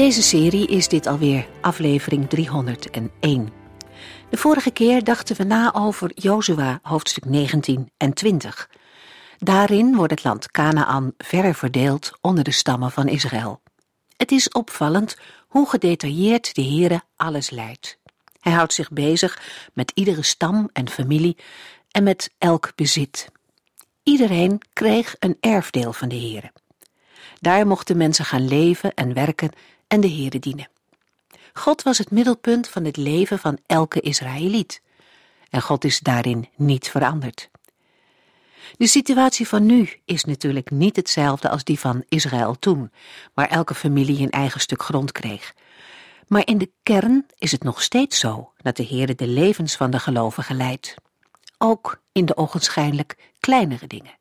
Deze serie is dit alweer aflevering 301. De vorige keer dachten we na over Jozua hoofdstuk 19 en 20. Daarin wordt het land Canaan verder verdeeld onder de stammen van Israël. Het is opvallend hoe gedetailleerd de Heere alles leidt. Hij houdt zich bezig met iedere stam en familie en met elk bezit. Iedereen kreeg een erfdeel van de Heere. Daar mochten mensen gaan leven en werken en de Heere dienen. God was het middelpunt van het leven van elke Israëliet. En God is daarin niet veranderd. De situatie van nu is natuurlijk niet hetzelfde als die van Israël toen, waar elke familie een eigen stuk grond kreeg. Maar in de kern is het nog steeds zo dat de Heere de levens van de gelovigen leidt. Ook in de ogenschijnlijk kleinere dingen.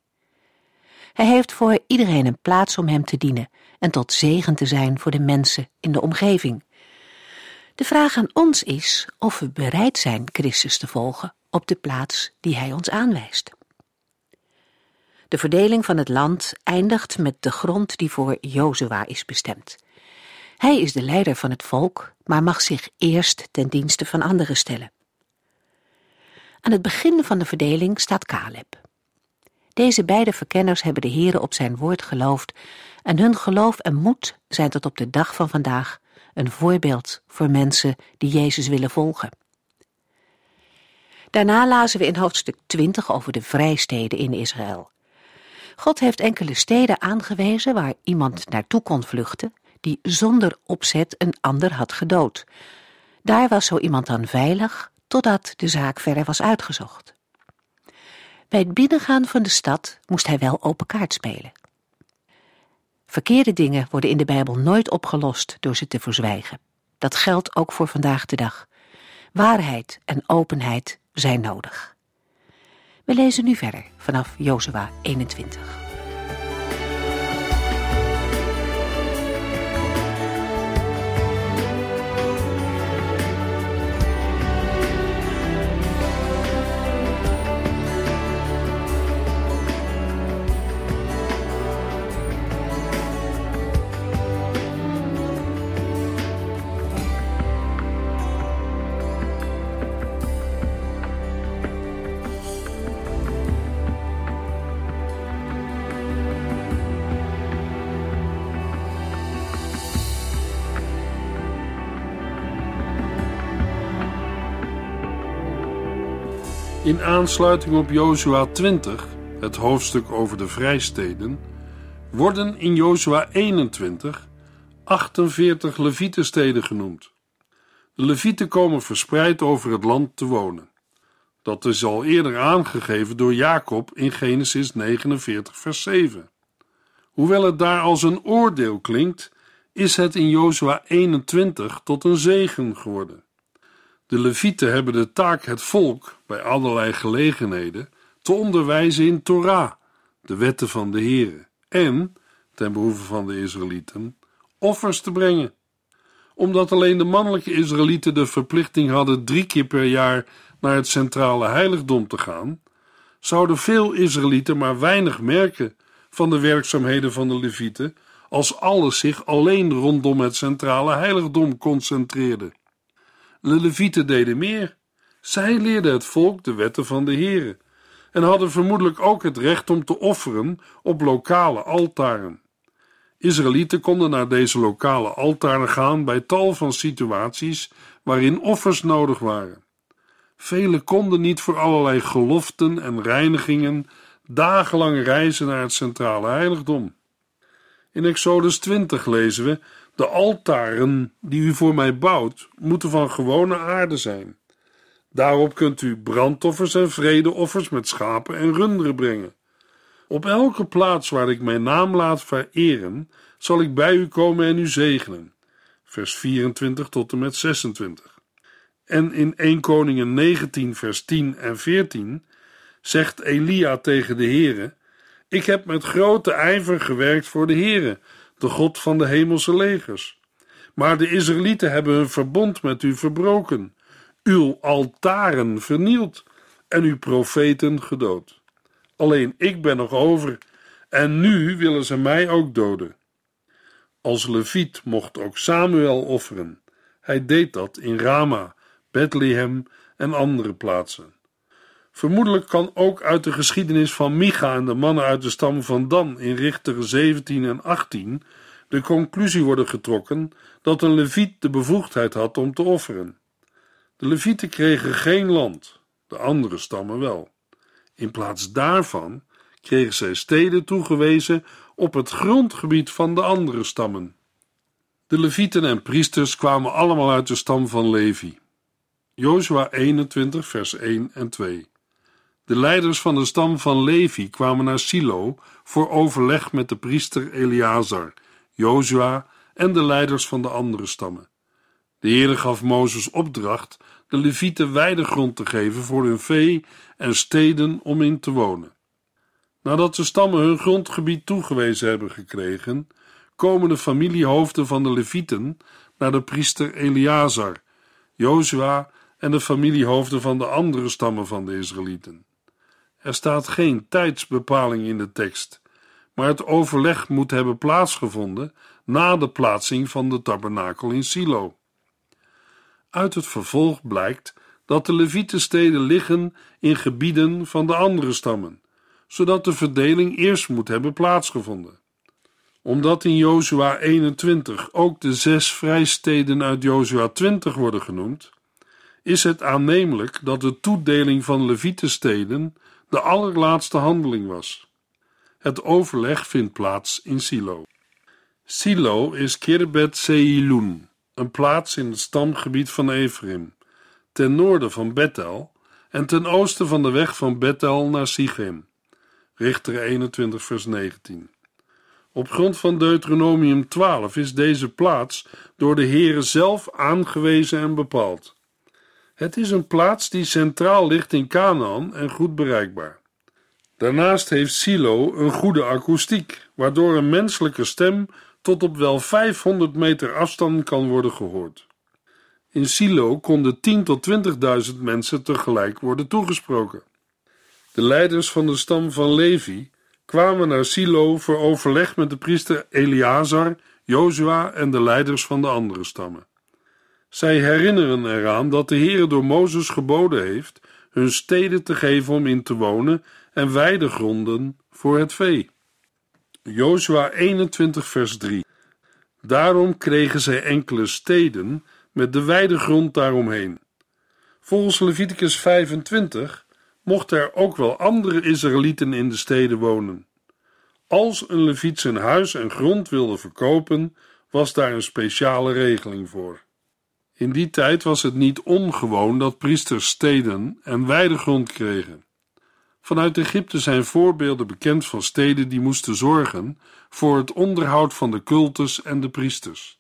Hij heeft voor iedereen een plaats om hem te dienen en tot zegen te zijn voor de mensen in de omgeving. De vraag aan ons is of we bereid zijn Christus te volgen op de plaats die hij ons aanwijst. De verdeling van het land eindigt met de grond die voor Jozua is bestemd. Hij is de leider van het volk, maar mag zich eerst ten dienste van anderen stellen. Aan het begin van de verdeling staat Caleb. Deze beide verkenners hebben de Heere op zijn woord geloofd en hun geloof en moed zijn tot op de dag van vandaag een voorbeeld voor mensen die Jezus willen volgen. Daarna lazen we in hoofdstuk 20 over de vrijsteden in Israël. God heeft enkele steden aangewezen waar iemand naartoe kon vluchten die zonder opzet een ander had gedood. Daar was zo iemand dan veilig totdat de zaak verder was uitgezocht. Bij het binnengaan van de stad moest hij wel open kaart spelen. Verkeerde dingen worden in de Bijbel nooit opgelost door ze te verzwijgen. Dat geldt ook voor vandaag de dag. Waarheid en openheid zijn nodig. We lezen nu verder vanaf Jozua 21. In aansluiting op Jozua 20, het hoofdstuk over de vrijsteden, worden in Jozua 21 48 Levietensteden genoemd. De Levieten komen verspreid over het land te wonen. Dat is al eerder aangegeven door Jacob in Genesis 49, vers 7. Hoewel het daar als een oordeel klinkt, is het in Jozua 21 tot een zegen geworden. De Levieten hebben de taak het volk bij allerlei gelegenheden te onderwijzen in Torah, de wetten van de Heere, en, ten behoeve van de Israëlieten, offers te brengen. Omdat alleen de mannelijke Israëlieten de verplichting hadden drie keer per jaar naar het centrale heiligdom te gaan, zouden veel Israëlieten maar weinig merken van de werkzaamheden van de Levieten als alles zich alleen rondom het centrale heiligdom concentreerde. De Levieten deden meer. Zij leerden het volk de wetten van de Heere en hadden vermoedelijk ook het recht om te offeren op lokale altaren. Israëlieten konden naar deze lokale altaren gaan bij tal van situaties waarin offers nodig waren. Velen konden niet voor allerlei geloften en reinigingen dagenlang reizen naar het centrale heiligdom. In Exodus 20 lezen we de altaren die u voor mij bouwt, moeten van gewone aarde zijn. Daarop kunt u brandoffers en vredeoffers met schapen en runderen brengen. Op elke plaats waar ik mijn naam laat vereren, zal ik bij u komen en u zegenen. vers 24 tot en met 26. En in 1 Koningen 19, vers 10 en 14 zegt Elia tegen de Heere: Ik heb met grote ijver gewerkt voor de Heere, de God van de hemelse legers. Maar de Israëlieten hebben hun verbond met u verbroken, uw altaren vernield en uw profeten gedood. Alleen ik ben nog over, en nu willen ze mij ook doden. Als leviet mocht ook Samuel offeren. Hij deed dat in Rama, Bethlehem en andere plaatsen. Vermoedelijk kan ook uit de geschiedenis van Micha en de mannen uit de stam van Dan in Richter 17 en 18 de conclusie worden getrokken dat een leviet de bevoegdheid had om te offeren. De levieten kregen geen land, de andere stammen wel. In plaats daarvan kregen zij steden toegewezen op het grondgebied van de andere stammen. De levieten en priesters kwamen allemaal uit de stam van Levi. Jozua 21 vers 1 en 2 De leiders van de stam van Levi kwamen naar Silo voor overleg met de priester Eleazar, Jozua en de leiders van de andere stammen. De Heere gaf Mozes opdracht de levieten weidegrond te geven voor hun vee en steden om in te wonen. Nadat de stammen hun grondgebied toegewezen hebben gekregen, komen de familiehoofden van de levieten naar de priester Eleazar, Jozua en de familiehoofden van de andere stammen van de Israëlieten. Er staat geen tijdsbepaling in de tekst, maar het overleg moet hebben plaatsgevonden na de plaatsing van de tabernakel in Silo. Uit het vervolg blijkt dat de Levietensteden liggen in gebieden van de andere stammen, zodat de verdeling eerst moet hebben plaatsgevonden. Omdat in Jozua 21 ook de zes vrijsteden uit Jozua 20 worden genoemd, is het aannemelijk dat de toedeling van Levietensteden de allerlaatste handeling was. Het overleg vindt plaats in Silo. Silo is Kirbet Seilun, een plaats in het stamgebied van Ephraim, ten noorden van Bethel en ten oosten van de weg van Bethel naar Sichem. Richter 21 vers 19. Op grond van Deuteronomium 12 is deze plaats door de Heere zelf aangewezen en bepaald. Het is een plaats die centraal ligt in Canaan en goed bereikbaar. Daarnaast heeft Silo een goede akoestiek, waardoor een menselijke stem tot op wel 500 meter afstand kan worden gehoord. In Silo konden 10 tot 20.000 mensen tegelijk worden toegesproken. De leiders van de stam van Levi kwamen naar Silo voor overleg met de priester Eleazar, Jozua en de leiders van de andere stammen. Zij herinneren eraan dat de Heer door Mozes geboden heeft hun steden te geven om in te wonen en weidegronden voor het vee. Jozua 21 vers 3 Daarom kregen zij enkele steden met de weidegrond daaromheen. Volgens Leviticus 25 mochten er ook wel andere Israëlieten in de steden wonen. Als een Leviet zijn huis en grond wilde verkopen, was daar een speciale regeling voor. In die tijd was het niet ongewoon dat priesters steden en weidegrond kregen. Vanuit Egypte zijn voorbeelden bekend van steden die moesten zorgen voor het onderhoud van de cultus en de priesters.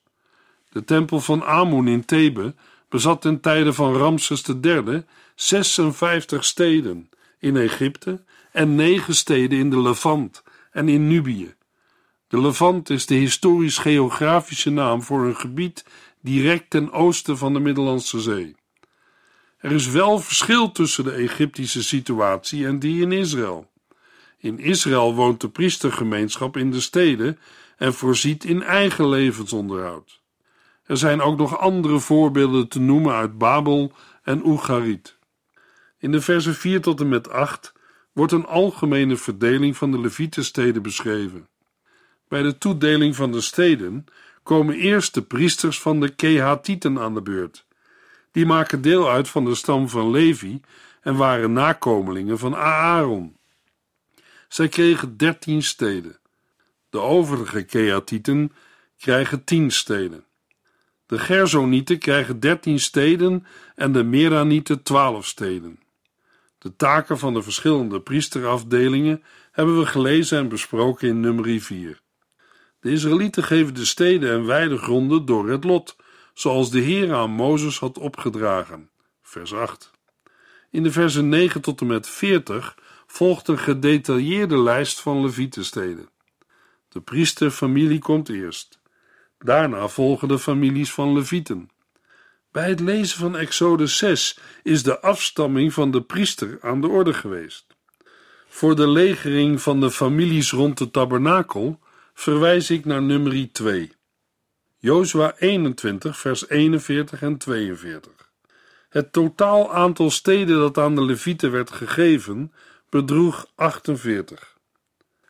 De tempel van Amun in Thebe bezat ten tijde van Ramses III 56 steden in Egypte en 9 steden in de Levant en in Nubië. De Levant is de historisch-geografische naam voor een gebied direct ten oosten van de Middellandse Zee. Er is wel verschil tussen de Egyptische situatie en die in Israël. In Israël woont de priestergemeenschap in de steden en voorziet in eigen levensonderhoud. Er zijn ook nog andere voorbeelden te noemen uit Babel en Oegarit. In de versen 4 tot en met 8 wordt een algemene verdeling van de Levietensteden beschreven. Bij de toedeling van de steden komen eerst de priesters van de Kehatieten aan de beurt. Die maken deel uit van de stam van Levi en waren nakomelingen van Aaron. Zij kregen dertien steden. De overige Keatieten krijgen tien steden. De Gersonieten krijgen dertien steden en de Meranieten twaalf steden. De taken van de verschillende priesterafdelingen hebben we gelezen en besproken in nummer 4. De Israëlieten geven de steden en weidegronden door het lot zoals de Heer aan Mozes had opgedragen. Vers 8. In de versen 9 tot en met 40 volgt een gedetailleerde lijst van Levietensteden. De priesterfamilie komt eerst. Daarna volgen de families van Levieten. Bij het lezen van Exodus 6 is de afstamming van de priester aan de orde geweest. Voor de legering van de families rond de tabernakel verwijs ik naar nummer 2. Jozua 21, vers 41 en 42. Het totaal aantal steden dat aan de Levieten werd gegeven bedroeg 48.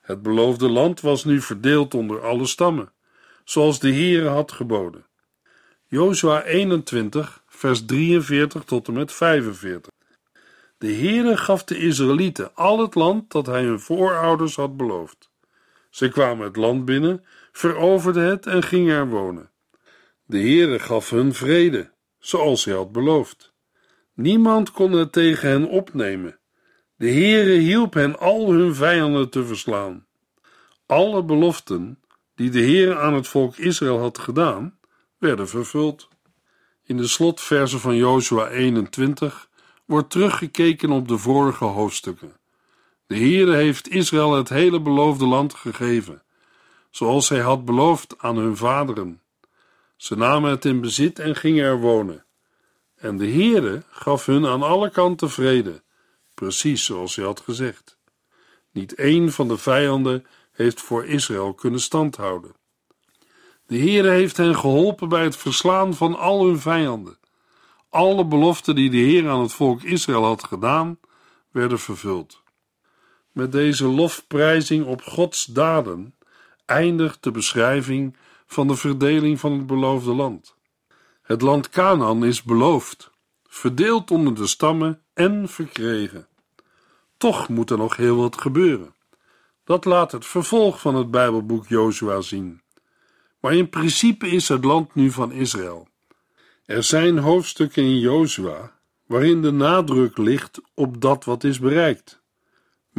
Het beloofde land was nu verdeeld onder alle stammen, zoals de Heere had geboden. Jozua 21, vers 43 tot en met 45. De Heere gaf de Israëlieten al het land dat hij hun voorouders had beloofd. Ze kwamen het land binnen, veroverden het en gingen er wonen. De Heere gaf hun vrede, zoals hij had beloofd. Niemand kon het tegen hen opnemen. De Heere hielp hen al hun vijanden te verslaan. Alle beloften die de Heere aan het volk Israël had gedaan, werden vervuld. In de slotversen van Jozua 21 wordt teruggekeken op de vorige hoofdstukken. De Heere heeft Israël het hele beloofde land gegeven, zoals hij had beloofd aan hun vaderen. Ze namen het in bezit en gingen er wonen. En de Heere gaf hun aan alle kanten vrede, precies zoals hij had gezegd. Niet één van de vijanden heeft voor Israël kunnen standhouden. De Heere heeft hen geholpen bij het verslaan van al hun vijanden. Alle beloften die de Heer aan het volk Israël had gedaan, werden vervuld. Met deze lofprijzing op Gods daden eindigt de beschrijving van de verdeling van het beloofde land. Het land Canaan is beloofd, verdeeld onder de stammen en verkregen. Toch moet er nog heel wat gebeuren. Dat laat het vervolg van het Bijbelboek Jozua zien. Maar in principe is het land nu van Israël. Er zijn hoofdstukken in Jozua waarin de nadruk ligt op dat wat is bereikt.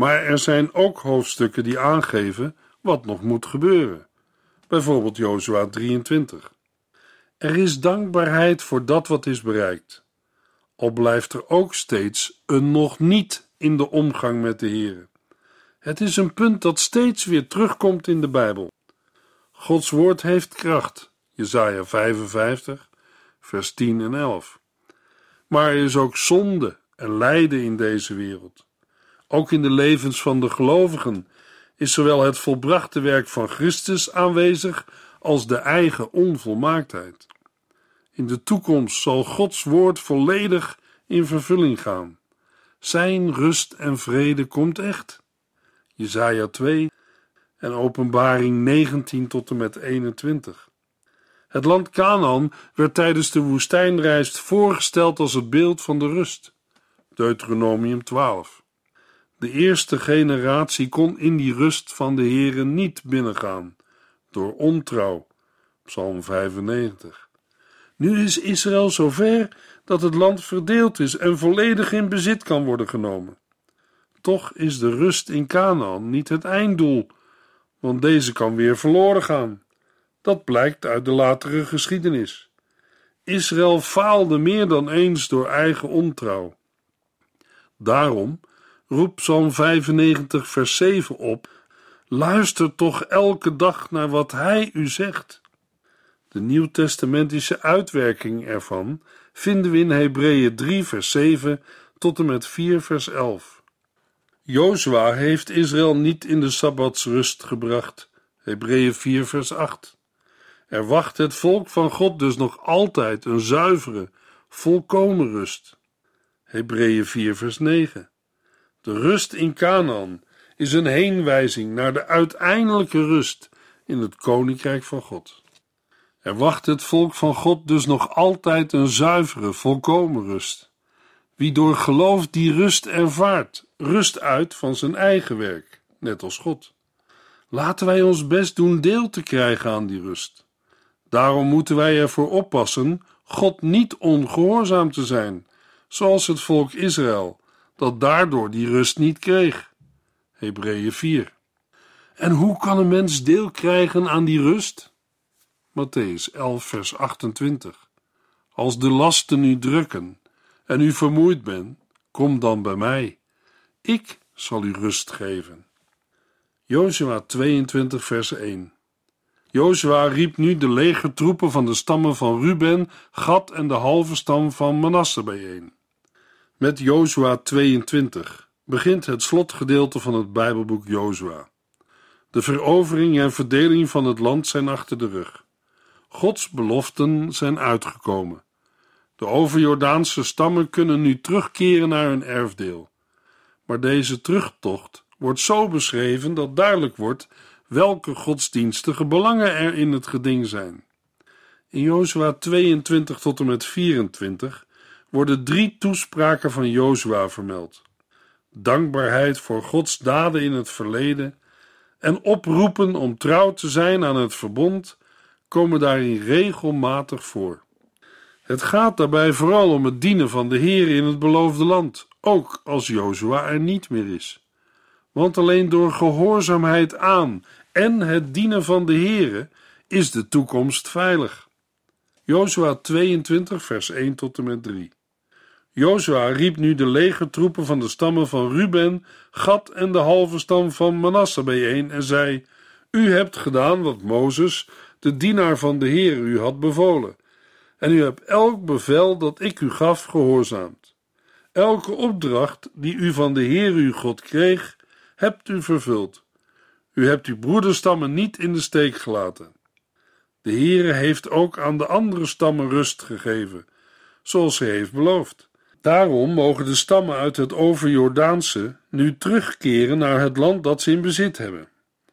Maar er zijn ook hoofdstukken die aangeven wat nog moet gebeuren. Bijvoorbeeld Jozua 23. Er is dankbaarheid voor dat wat is bereikt. Al blijft er ook steeds een nog niet in de omgang met de Heer. Het is een punt dat steeds weer terugkomt in de Bijbel. Gods woord heeft kracht. Jesaja 55, vers 10 en 11. Maar er is ook zonde en lijden in deze wereld. Ook in de levens van de gelovigen is zowel het volbrachte werk van Christus aanwezig als de eigen onvolmaaktheid. In de toekomst zal Gods woord volledig in vervulling gaan. Zijn rust en vrede komt echt. Jesaja 2 en Openbaring 19 tot en met 21. Het land Canaan werd tijdens de woestijnreis voorgesteld als het beeld van de rust. Deuteronomium 12. De eerste generatie kon in die rust van de Heere niet binnengaan, door ontrouw. Psalm 95. Nu is Israël zover dat het land verdeeld is en volledig in bezit kan worden genomen. Toch is de rust in Canaan niet het einddoel, want deze kan weer verloren gaan. Dat blijkt uit de latere geschiedenis. Israël faalde meer dan eens door eigen ontrouw. Daarom roept Psalm 95, vers 7 op: Luister toch elke dag naar wat Hij u zegt. De nieuwtestamentische uitwerking ervan vinden we in Hebreeën 3, vers 7 tot en met 4, vers 11. Jozua heeft Israël niet in de sabbatsrust gebracht. Hebreeën 4, vers 8. Er wacht het volk van God dus nog altijd een zuivere, volkomen rust. Hebreeën 4, vers 9. De rust in Canaan is een heenwijzing naar de uiteindelijke rust in het koninkrijk van God. Er wacht het volk van God dus nog altijd een zuivere, volkomen rust. Wie door geloof die rust ervaart, rust uit van zijn eigen werk, net als God. Laten wij ons best doen deel te krijgen aan die rust. Daarom moeten wij ervoor oppassen God niet ongehoorzaam te zijn, zoals het volk Israël, dat daardoor die rust niet kreeg. Hebreeën 4. En hoe kan een mens deel krijgen aan die rust? Matthäus 11, vers 28. Als de lasten u drukken en u vermoeid bent, kom dan bij mij. Ik zal u rust geven. Jozua 22 vers 1 Jozua riep nu de legertroepen van de stammen van Ruben, Gad en de halve stam van Manasse bijeen. Met Jozua 22 begint het slotgedeelte van het Bijbelboek Jozua. De verovering en verdeling van het land zijn achter de rug. Gods beloften zijn uitgekomen. De overjordaanse stammen kunnen nu terugkeren naar hun erfdeel. Maar deze terugtocht wordt zo beschreven dat duidelijk wordt welke godsdienstige belangen er in het geding zijn. In Jozua 22 tot en met 24 worden drie toespraken van Jozua vermeld. Dankbaarheid voor Gods daden in het verleden en oproepen om trouw te zijn aan het verbond komen daarin regelmatig voor. Het gaat daarbij vooral om het dienen van de Heer in het beloofde land, ook als Jozua er niet meer is. Want alleen door gehoorzaamheid aan en het dienen van de Heere is de toekomst veilig. Jozua 22 vers 1 tot en met 3 Jozua riep nu de legertroepen van de stammen van Ruben, Gad en de halve stam van Manasse bijeen en zei: U hebt gedaan wat Mozes, de dienaar van de Heer, u had bevolen. En u hebt elk bevel dat ik u gaf gehoorzaamd. Elke opdracht die u van de Heer uw God kreeg, hebt u vervuld. U hebt uw broederstammen niet in de steek gelaten. De Heere heeft ook aan de andere stammen rust gegeven, zoals hij heeft beloofd. Daarom mogen de stammen uit het overjordaanse nu terugkeren naar het land dat ze in bezit hebben.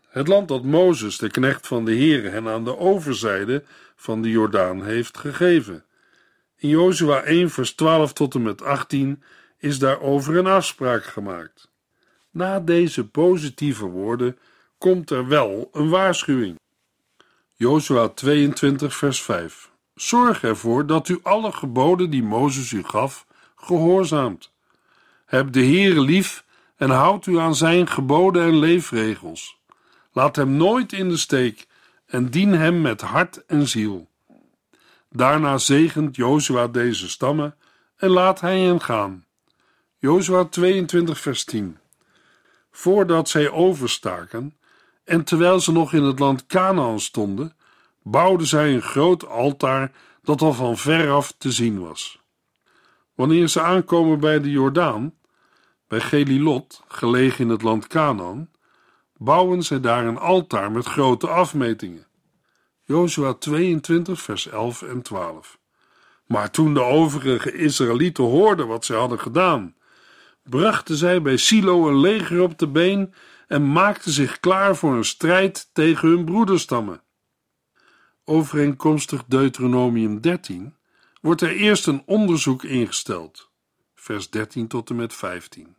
Het land dat Mozes, de knecht van de Heere, hen aan de overzijde van de Jordaan heeft gegeven. In Jozua 1 vers 12 tot en met 18 is daarover een afspraak gemaakt. Na deze positieve woorden komt er wel een waarschuwing. Jozua 22 vers 5 Zorg ervoor dat u alle geboden die Mozes u gaf gehoorzaamt. Heb de Heere lief en houd u aan zijn geboden en leefregels. Laat hem nooit in de steek en dien hem met hart en ziel. Daarna zegent Jozua deze stammen en laat hij hen gaan. Jozua 22 vers 10 Voordat zij overstaken en terwijl ze nog in het land Canaan stonden, bouwden zij een groot altaar dat al van veraf te zien was. Wanneer ze aankomen bij de Jordaan, bij Gelilot, gelegen in het land Canaan, bouwen zij daar een altaar met grote afmetingen. Jozua 22, vers 11 en 12. Maar toen de overige Israëlieten hoorden wat zij hadden gedaan, brachten zij bij Silo een leger op de been en maakten zich klaar voor een strijd tegen hun broederstammen. Overeenkomstig Deuteronomium 13 wordt er eerst een onderzoek ingesteld. Vers 13 tot en met 15.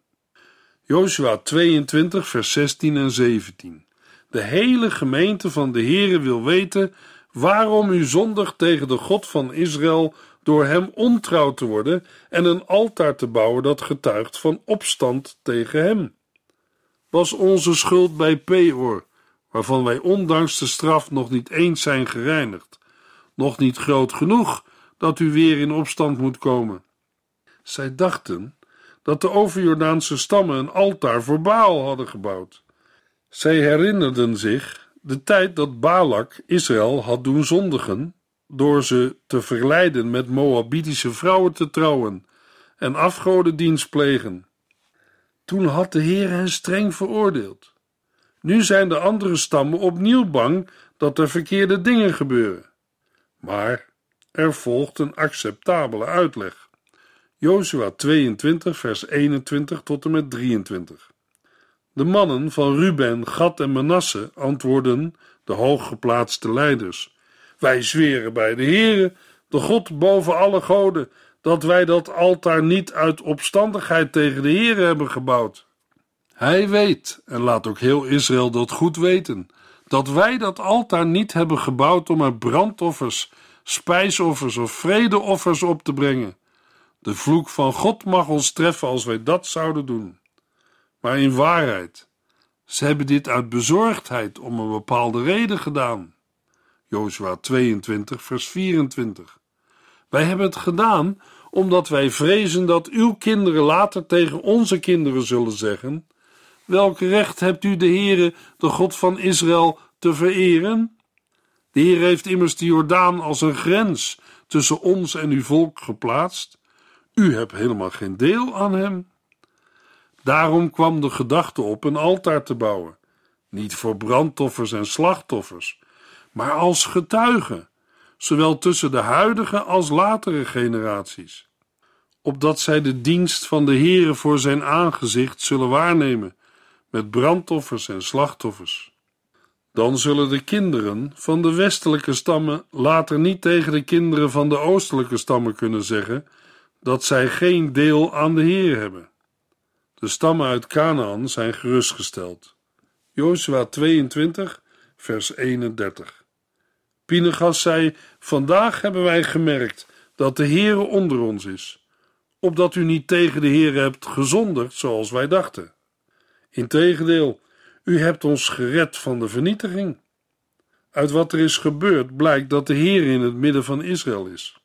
Joshua 22, vers 16 en 17. De hele gemeente van de Heere wil weten waarom u zondigt tegen de God van Israël door hem ontrouw te worden en een altaar te bouwen dat getuigt van opstand tegen hem. Was onze schuld bij Peor, waarvan wij ondanks de straf nog niet eens zijn gereinigd, nog niet groot genoeg dat u weer in opstand moet komen. Zij dachten dat de overjordaanse stammen een altaar voor Baal hadden gebouwd. Zij herinnerden zich de tijd dat Balak Israël had doen zondigen door ze te verleiden met Moabitische vrouwen te trouwen en afgodendienst plegen. Toen had de Heer hen streng veroordeeld. Nu zijn de andere stammen opnieuw bang dat er verkeerde dingen gebeuren. Maar er volgt een acceptabele uitleg. Jozua 22, vers 21 tot en met 23. De mannen van Ruben, Gad en Manasse antwoorden de hooggeplaatste leiders: Wij zweren bij de Heere, de God boven alle goden, dat wij dat altaar niet uit opstandigheid tegen de Heere hebben gebouwd. Hij weet, en laat ook heel Israël dat goed weten, dat wij dat altaar niet hebben gebouwd om er brandoffers spijsoffers of vredeoffers op te brengen. De vloek van God mag ons treffen als wij dat zouden doen. Maar in waarheid, ze hebben dit uit bezorgdheid om een bepaalde reden gedaan. Jozua 22, vers 24. Wij hebben het gedaan omdat wij vrezen dat uw kinderen later tegen onze kinderen zullen zeggen: Welk recht hebt u de Heere, de God van Israël, te vereren? De Heer heeft immers de Jordaan als een grens tussen ons en uw volk geplaatst. U hebt helemaal geen deel aan hem. Daarom kwam de gedachte op een altaar te bouwen, niet voor brandoffers en slachtoffers, maar als getuige, zowel tussen de huidige als latere generaties, opdat zij de dienst van de Heere voor zijn aangezicht zullen waarnemen met brandoffers en slachtoffers. Dan zullen de kinderen van de westelijke stammen later niet tegen de kinderen van de oostelijke stammen kunnen zeggen dat zij geen deel aan de Heer hebben. De stammen uit Canaan zijn gerustgesteld. Jozua 22, vers 31. Pinegas zei: Vandaag hebben wij gemerkt dat de Heere onder ons is, opdat u niet tegen de Heer hebt gezondigd zoals wij dachten. Integendeel, u hebt ons gered van de vernietiging. Uit wat er is gebeurd blijkt dat de Heer in het midden van Israël is.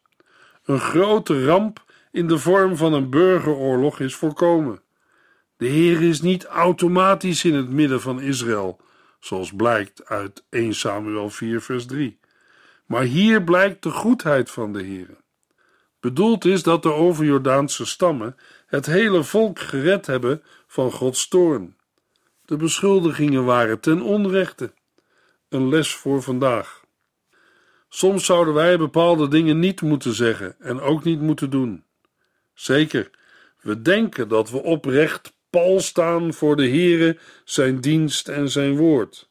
Een grote ramp in de vorm van een burgeroorlog is voorkomen. De Heer is niet automatisch in het midden van Israël, zoals blijkt uit 1 Samuel 4, vers 3. Maar hier blijkt de goedheid van de Heer. Bedoeld is dat de overjordaanse stammen het hele volk gered hebben van Gods toorn. De beschuldigingen waren ten onrechte. Een les voor vandaag. Soms zouden wij bepaalde dingen niet moeten zeggen en ook niet moeten doen. Zeker, we denken dat we oprecht pal staan voor de Heere, zijn dienst en zijn woord.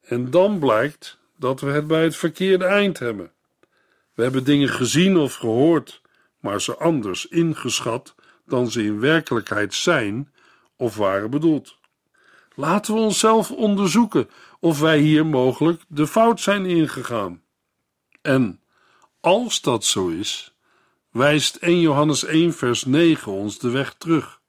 En dan blijkt dat we het bij het verkeerde eind hebben. We hebben dingen gezien of gehoord, maar ze anders ingeschat dan ze in werkelijkheid zijn of waren bedoeld. Laten we onszelf onderzoeken of wij hier mogelijk de fout zijn ingegaan. En als dat zo is, wijst 1 Johannes 1 vers 9 ons de weg terug.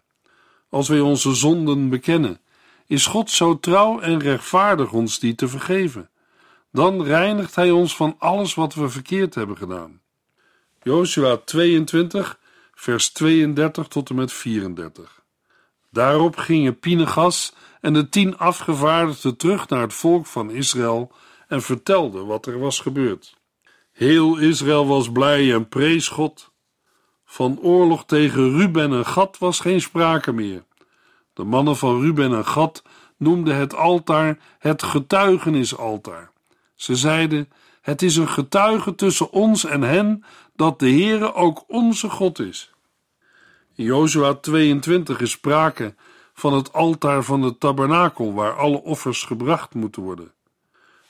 Als wij onze zonden bekennen, is God zo trouw en rechtvaardig ons die te vergeven. Dan reinigt Hij ons van alles wat we verkeerd hebben gedaan. Joshua 22, vers 32 tot en met 34. Daarop gingen Pinegas en de tien afgevaardigden terug naar het volk van Israël en vertelden wat er was gebeurd. Heel Israël was blij en prees God. Van oorlog tegen Ruben en Gad was geen sprake meer. De mannen van Ruben en Gad noemden het altaar het getuigenisaltaar. Ze zeiden: Het is een getuige tussen ons en hen dat de Heere ook onze God is. In Jozua 22 is sprake van het altaar van de tabernakel waar alle offers gebracht moeten worden.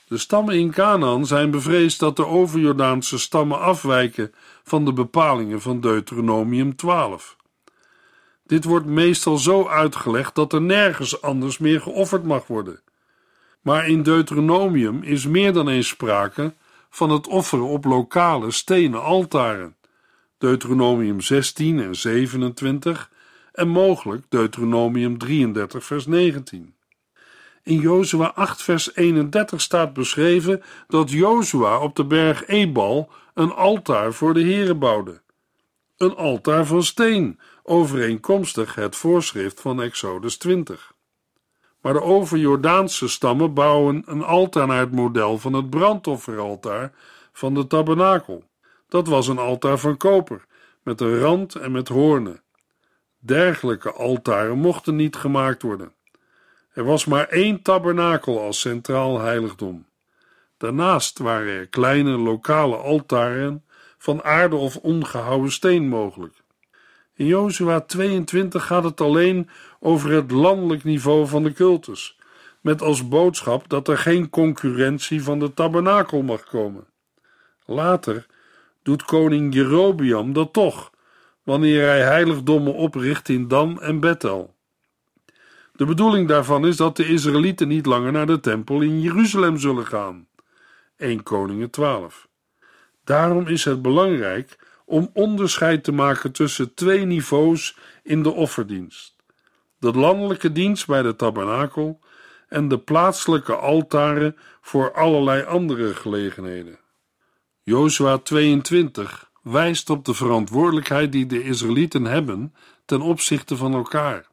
De stammen in Canaan zijn bevreesd dat de overjordaanse stammen afwijken van de bepalingen van Deuteronomium 12. Dit wordt meestal zo uitgelegd dat er nergens anders meer geofferd mag worden. Maar in Deuteronomium is meer dan eens sprake van het offeren op lokale stenen altaren. Deuteronomium 16 en 27 en mogelijk Deuteronomium 33 vers 19. In Jozua 8 vers 31 staat beschreven dat Jozua op de berg Ebal een altaar voor de Here bouwde. Een altaar van steen, overeenkomstig het voorschrift van Exodus 20. Maar de overjordaanse stammen bouwen een altaar naar het model van het brandofferaltaar van de tabernakel. Dat was een altaar van koper, met een rand en met hoornen. Dergelijke altaren mochten niet gemaakt worden. Er was maar één tabernakel als centraal heiligdom. Daarnaast waren er kleine lokale altaren van aarde of ongehouwen steen mogelijk. In Jozua 22 gaat het alleen over het landelijk niveau van de cultus, met als boodschap dat er geen concurrentie van de tabernakel mag komen. Later doet koning Jerobiam dat toch, wanneer hij heiligdommen opricht in Dan en Bethel. De bedoeling daarvan is dat de Israëlieten niet langer naar de tempel in Jeruzalem zullen gaan. 1 Koningen 12. Daarom is het belangrijk om onderscheid te maken tussen twee niveaus in de offerdienst: de landelijke dienst bij de tabernakel en de plaatselijke altaren voor allerlei andere gelegenheden. Jozua 22 wijst op de verantwoordelijkheid die de Israëlieten hebben ten opzichte van elkaar.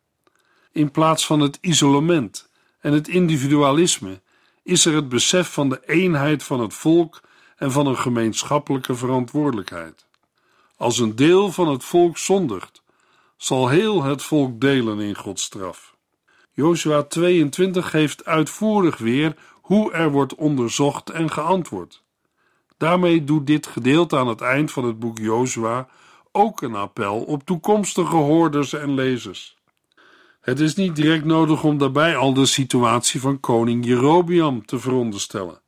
In plaats van het isolement en het individualisme is er het besef van de eenheid van het volk en van een gemeenschappelijke verantwoordelijkheid. Als een deel van het volk zondigt, zal heel het volk delen in Gods straf. Joshua 22 geeft uitvoerig weer hoe er wordt onderzocht en geantwoord. Daarmee doet dit gedeelte aan het eind van het boek Jozua ook een appel op toekomstige hoorders en lezers. Het is niet direct nodig om daarbij al de situatie van koning Jerobiam te veronderstellen,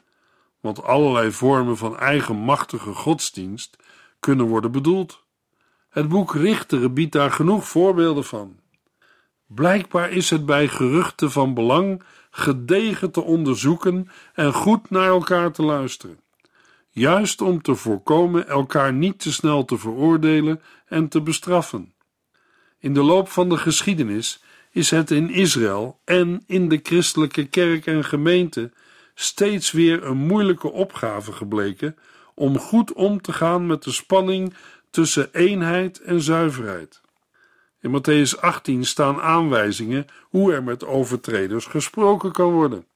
want allerlei vormen van eigenmachtige godsdienst kunnen worden bedoeld. Het boek Richteren biedt daar genoeg voorbeelden van. Blijkbaar is het bij geruchten van belang gedegen te onderzoeken en goed naar elkaar te luisteren juist om te voorkomen elkaar niet te snel te veroordelen en te bestraffen. In de loop van de geschiedenis is het in Israël en in de christelijke kerk en gemeente steeds weer een moeilijke opgave gebleken om goed om te gaan met de spanning tussen eenheid en zuiverheid. In Matthäus 18 staan aanwijzingen hoe er met overtreders gesproken kan worden.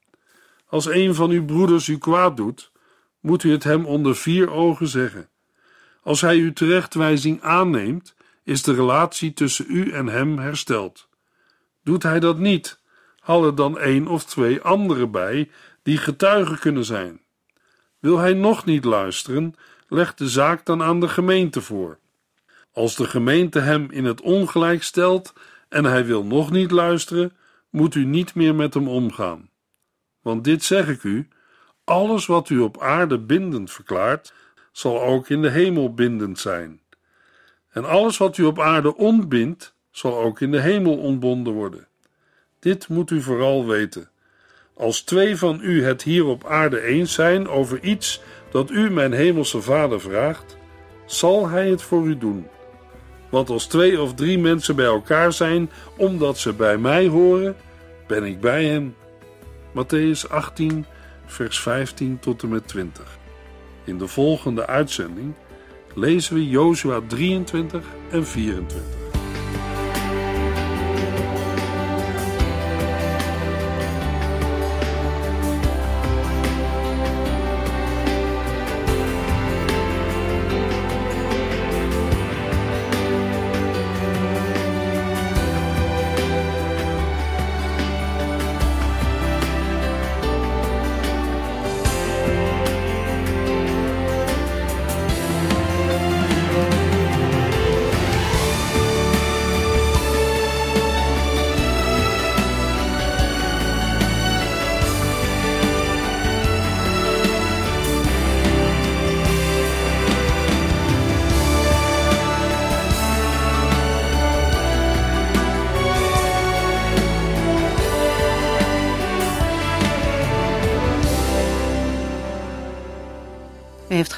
Als een van uw broeders u kwaad doet, moet u het hem onder vier ogen zeggen. Als hij uw terechtwijzing aanneemt, is de relatie tussen u en hem hersteld. Doet hij dat niet, haal er dan één of twee anderen bij die getuigen kunnen zijn. Wil hij nog niet luisteren, leg de zaak dan aan de gemeente voor. Als de gemeente hem in het ongelijk stelt en hij wil nog niet luisteren, moet u niet meer met hem omgaan. Want dit zeg ik u: alles wat u op aarde bindend verklaart, zal ook in de hemel bindend zijn. En alles wat u op aarde ontbindt, zal ook in de hemel ontbonden worden. Dit moet u vooral weten. Als twee van u het hier op aarde eens zijn over iets dat u mijn hemelse Vader vraagt, zal hij het voor u doen. Want als twee of drie mensen bij elkaar zijn, omdat ze bij mij horen, ben ik bij hen. Matthäus 18, vers 15 tot en met 20. In de volgende uitzending lezen we Jozua 23 en 24.